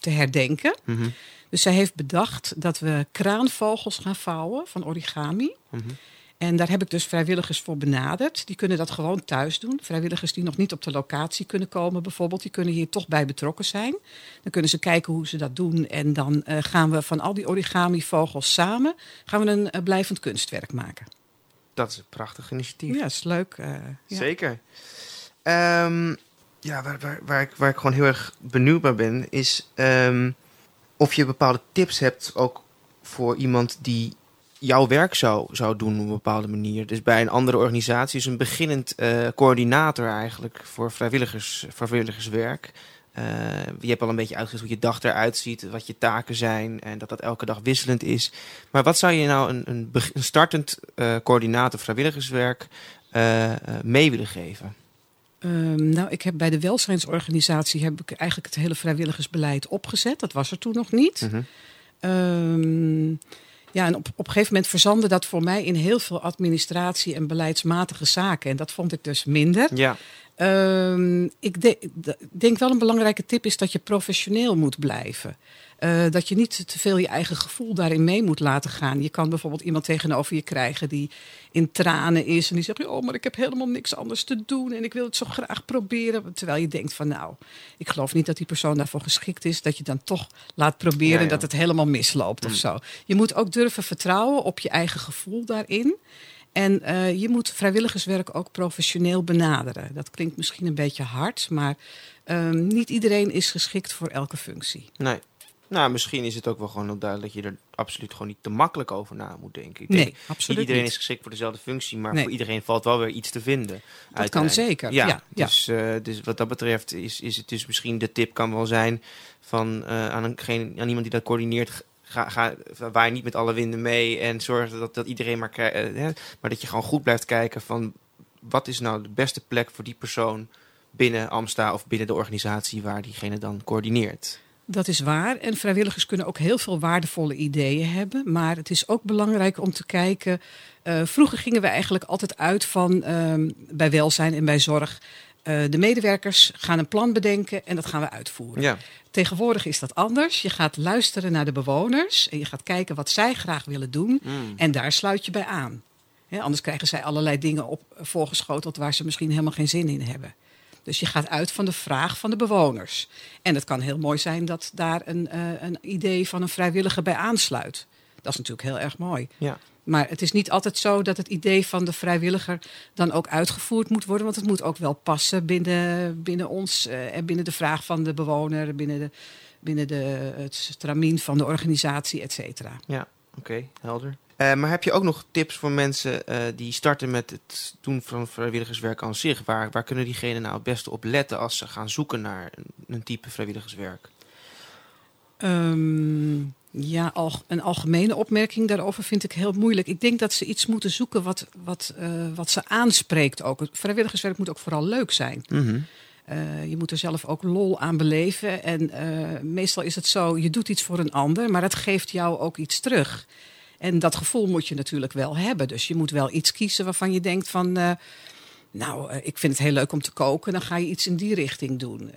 te herdenken.
Mhm,
Dus zij heeft bedacht dat we kraanvogels gaan vouwen van origami.
mhm.
En daar heb ik dus vrijwilligers voor benaderd. Die kunnen dat gewoon thuis doen. Vrijwilligers die nog niet op de locatie kunnen komen, bijvoorbeeld, die kunnen hier toch bij betrokken zijn. Dan kunnen ze kijken hoe ze dat doen. En dan eh, gaan we van al die origami-vogels samen gaan we een eh, blijvend kunstwerk maken.
Dat is een prachtig initiatief.
Ja, is leuk. eh, ja.
Zeker. Ehm, ja, waar, waar, waar, ik, waar ik gewoon heel erg benieuwd naar ben, is ehm, of je bepaalde tips hebt ook voor iemand die jouw werk zou, zou doen op een bepaalde manier. Dus bij een andere organisatie, dus een beginnend eh, coördinator eigenlijk voor vrijwilligers, vrijwilligerswerk. Eh, je hebt al een beetje uitgelegd hoe je dag eruit ziet, wat je taken zijn en dat dat elke dag wisselend is. Maar wat zou je nou een, een, startend eh, coördinator vrijwilligerswerk mee willen geven?
Ehm, nou, ik heb bij de welzijnsorganisatie heb ik eigenlijk het hele vrijwilligersbeleid opgezet. Dat was er toen nog niet.
Mhm.
Ehm, ja, en op, op een gegeven moment verzandde dat voor mij in heel veel administratie en beleidsmatige zaken. En dat vond ik dus minder.
Ja,
Ehm, ik de- de- denk wel een belangrijke tip is dat je professioneel moet blijven. Eh, dat je niet te veel je eigen gevoel daarin mee moet laten gaan. Je kan bijvoorbeeld iemand tegenover je krijgen die in tranen is. En die zegt, oh, maar ik heb helemaal niks anders te doen. En ik wil het zo graag proberen. Terwijl je denkt van, nou, ik geloof niet dat die persoon daarvoor geschikt is. Dat je dan toch laat proberen
Ja, ja.
dat het helemaal misloopt of
Mm.
zo. Je moet ook durven vertrouwen op je eigen gevoel daarin. En eh, je moet vrijwilligerswerk ook professioneel benaderen. Dat klinkt misschien een beetje hard, maar ehm, niet iedereen is geschikt voor elke functie.
nee. Nou, misschien is het ook wel gewoon heel duidelijk dat je er absoluut gewoon niet te makkelijk over na moet denken. Ik denk,
Nee, absoluut
iedereen
niet.
is geschikt voor dezelfde functie, maar
Nee.
voor iedereen valt wel weer iets te vinden.
Dat kan zeker.
Ja,
Ja, ja.
Dus, eh, dus wat dat betreft is, is het dus misschien de tip kan wel zijn van eh, aan, een, geen, aan iemand die dat coördineert. Ga, ga, waai niet met alle winden mee en zorg dat, dat iedereen maar krijgt. maar dat je gewoon goed blijft kijken van wat is nou de beste plek voor die persoon binnen Amsta of binnen de organisatie waar diegene dan coördineert.
Dat is waar. En vrijwilligers kunnen ook heel veel waardevolle ideeën hebben. Maar het is ook belangrijk om te kijken. eh, vroeger gingen we eigenlijk altijd uit van ehm, bij welzijn en bij zorg. Eh, de medewerkers gaan een plan bedenken en dat gaan we uitvoeren.
Ja,
Tegenwoordig is dat anders. Je gaat luisteren naar de bewoners en je gaat kijken wat zij graag willen doen.
Mm.
En daar sluit je bij aan. Anders krijgen zij allerlei dingen op, voorgeschoteld waar ze misschien helemaal geen zin in hebben. Dus je gaat uit van de vraag van de bewoners. En het kan heel mooi zijn dat daar een, eh, een idee van een vrijwilliger bij aansluit. Dat is natuurlijk heel erg mooi.
ja.
Maar het is niet altijd zo dat het idee van de vrijwilliger dan ook uitgevoerd moet worden. Want het moet ook wel passen binnen, binnen ons eh, en binnen de vraag van de bewoner, binnen, de, binnen de, het stramien van de organisatie, et cetera.
Ja, oké, helder. Eh, maar heb je ook nog tips voor mensen eh, die starten met het doen van vrijwilligerswerk aan zich? Waar, waar kunnen diegenen nou het beste op letten als ze gaan zoeken naar een, een type vrijwilligerswerk?
Ehm, ja, al, een algemene opmerking daarover vind ik heel moeilijk. Ik denk dat ze iets moeten zoeken wat, wat, eh, wat ze aanspreekt ook. Het Vrijwilligerswerk moet ook vooral leuk zijn.
Mhm.
Eh, je moet er zelf ook lol aan beleven. En eh, meestal is het zo, je doet iets voor een ander, maar dat geeft jou ook iets terug. En dat gevoel moet je natuurlijk wel hebben. Dus je moet wel iets kiezen waarvan je denkt van... Nou, ik vind het heel leuk om te koken. Dan ga je iets in die richting doen.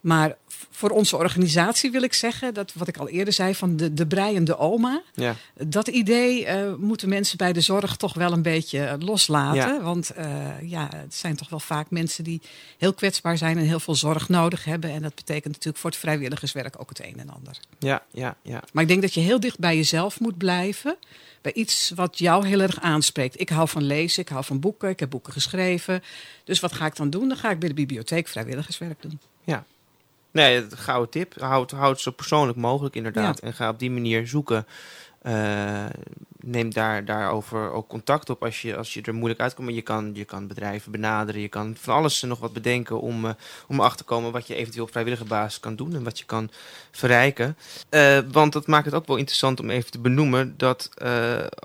Maar voor onze organisatie wil ik zeggen, dat wat ik al eerder zei van de, de breiende oma.
Ja.
Dat idee eh, moeten mensen bij de zorg toch wel een beetje eh, loslaten.
Ja.
Want eh, ja, het zijn toch wel vaak mensen die heel kwetsbaar zijn en heel veel zorg nodig hebben. En dat betekent natuurlijk voor het vrijwilligerswerk ook het een en ander.
Ja, ja, ja.
Maar ik denk dat je heel dicht bij jezelf moet blijven. Bij iets wat jou heel erg aanspreekt. Ik hou van lezen, ik hou van boeken, ik heb boeken geschreven. Dus wat ga ik dan doen? Dan ga ik bij de bibliotheek vrijwilligerswerk doen.
Nee, gouden tip. Houd, houd het zo persoonlijk mogelijk inderdaad. En ga op die manier zoeken. Eh, neem daar, daarover ook contact op als je, als je er moeilijk uitkomt. Maar je kan, je kan bedrijven benaderen. Je kan van alles nog wat bedenken om, eh, om erachter te komen wat je eventueel op vrijwillige basis kan doen. En wat je kan verrijken. Eh, want dat maakt het ook wel interessant om even te benoemen. Dat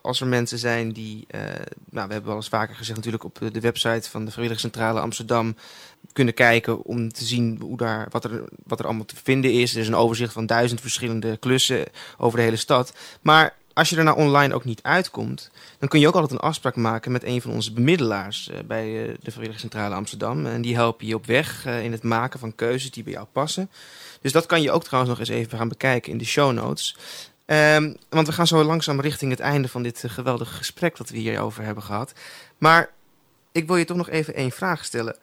als er mensen zijn die... nou, we hebben wel eens vaker gezegd natuurlijk op de website van de Vrijwilligerscentrale Amsterdam kunnen kijken om te zien hoe daar, wat, er, wat er allemaal te vinden is. Er is een overzicht van duizend verschillende klussen over de hele stad. Maar als je er nou online ook niet uitkomt, dan kun je ook altijd een afspraak maken met een van onze bemiddelaars eh, bij eh, de Vrijwilligerscentrale Amsterdam. En die helpen je op weg eh, in het maken van keuzes die bij jou passen. Dus dat kan je ook trouwens nog eens even gaan bekijken in de show notes. Ehm, want we gaan zo langzaam richting het einde van dit geweldige gesprek dat we hierover hebben gehad. Maar ik wil je toch nog even één vraag stellen.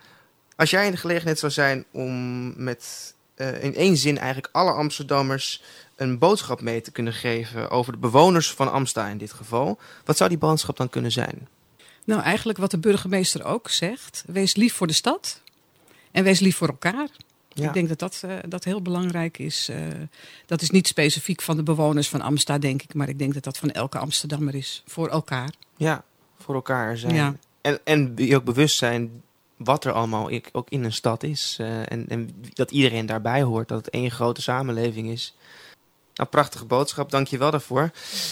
Als jij in de gelegenheid zou zijn om met eh, in één zin eigenlijk alle Amsterdammers een boodschap mee te kunnen geven over de bewoners van Amsta in dit geval, wat zou die boodschap dan kunnen zijn?
Nou, eigenlijk wat de burgemeester ook zegt. Wees lief voor de stad. En wees lief voor elkaar.
Ja.
Ik denk dat dat, eh, dat heel belangrijk is. Eh, dat is niet specifiek van de bewoners van Amsterdam, denk ik. Maar ik denk dat dat van elke Amsterdammer is. Voor elkaar.
Ja, voor elkaar zijn.
Ja.
En, en je ook bewust zijn wat er allemaal ik- ook in een stad is. eh, en, en dat iedereen daarbij hoort. Dat het één grote samenleving is. Nou, prachtige boodschap. Dank je wel daarvoor.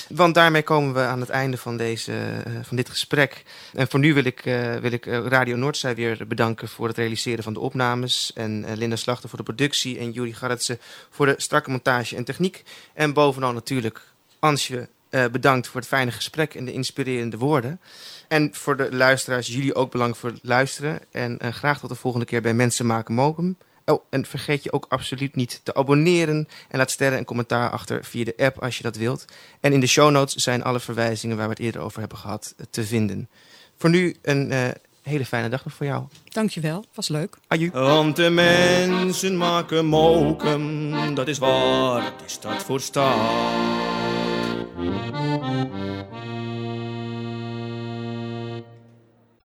Want daarmee komen we aan het einde van, deze, eh, van dit gesprek. En voor nu wil ik, eh, wil ik Radio Noordzij weer bedanken voor het realiseren van de opnames. En Linda Slachter voor de productie. En Juri Garretsen voor de strakke montage en techniek. En bovenal natuurlijk Ansje eh, bedankt voor het fijne gesprek en de inspirerende woorden. En voor de luisteraars, jullie ook bedankt voor het luisteren. En eh, graag tot de volgende keer bij Mensen Maken Mokum. Oh, en vergeet je ook absoluut niet te abonneren. En laat sterren en commentaar achter via de app als je dat wilt. En in de show notes zijn alle verwijzingen waar we het eerder over hebben gehad eh, te vinden. Voor nu een eh, hele fijne dag nog voor jou.
Dankjewel, was leuk.
Aju.
Want de mensen maken mokum, dat is waar, het is stad voor stad.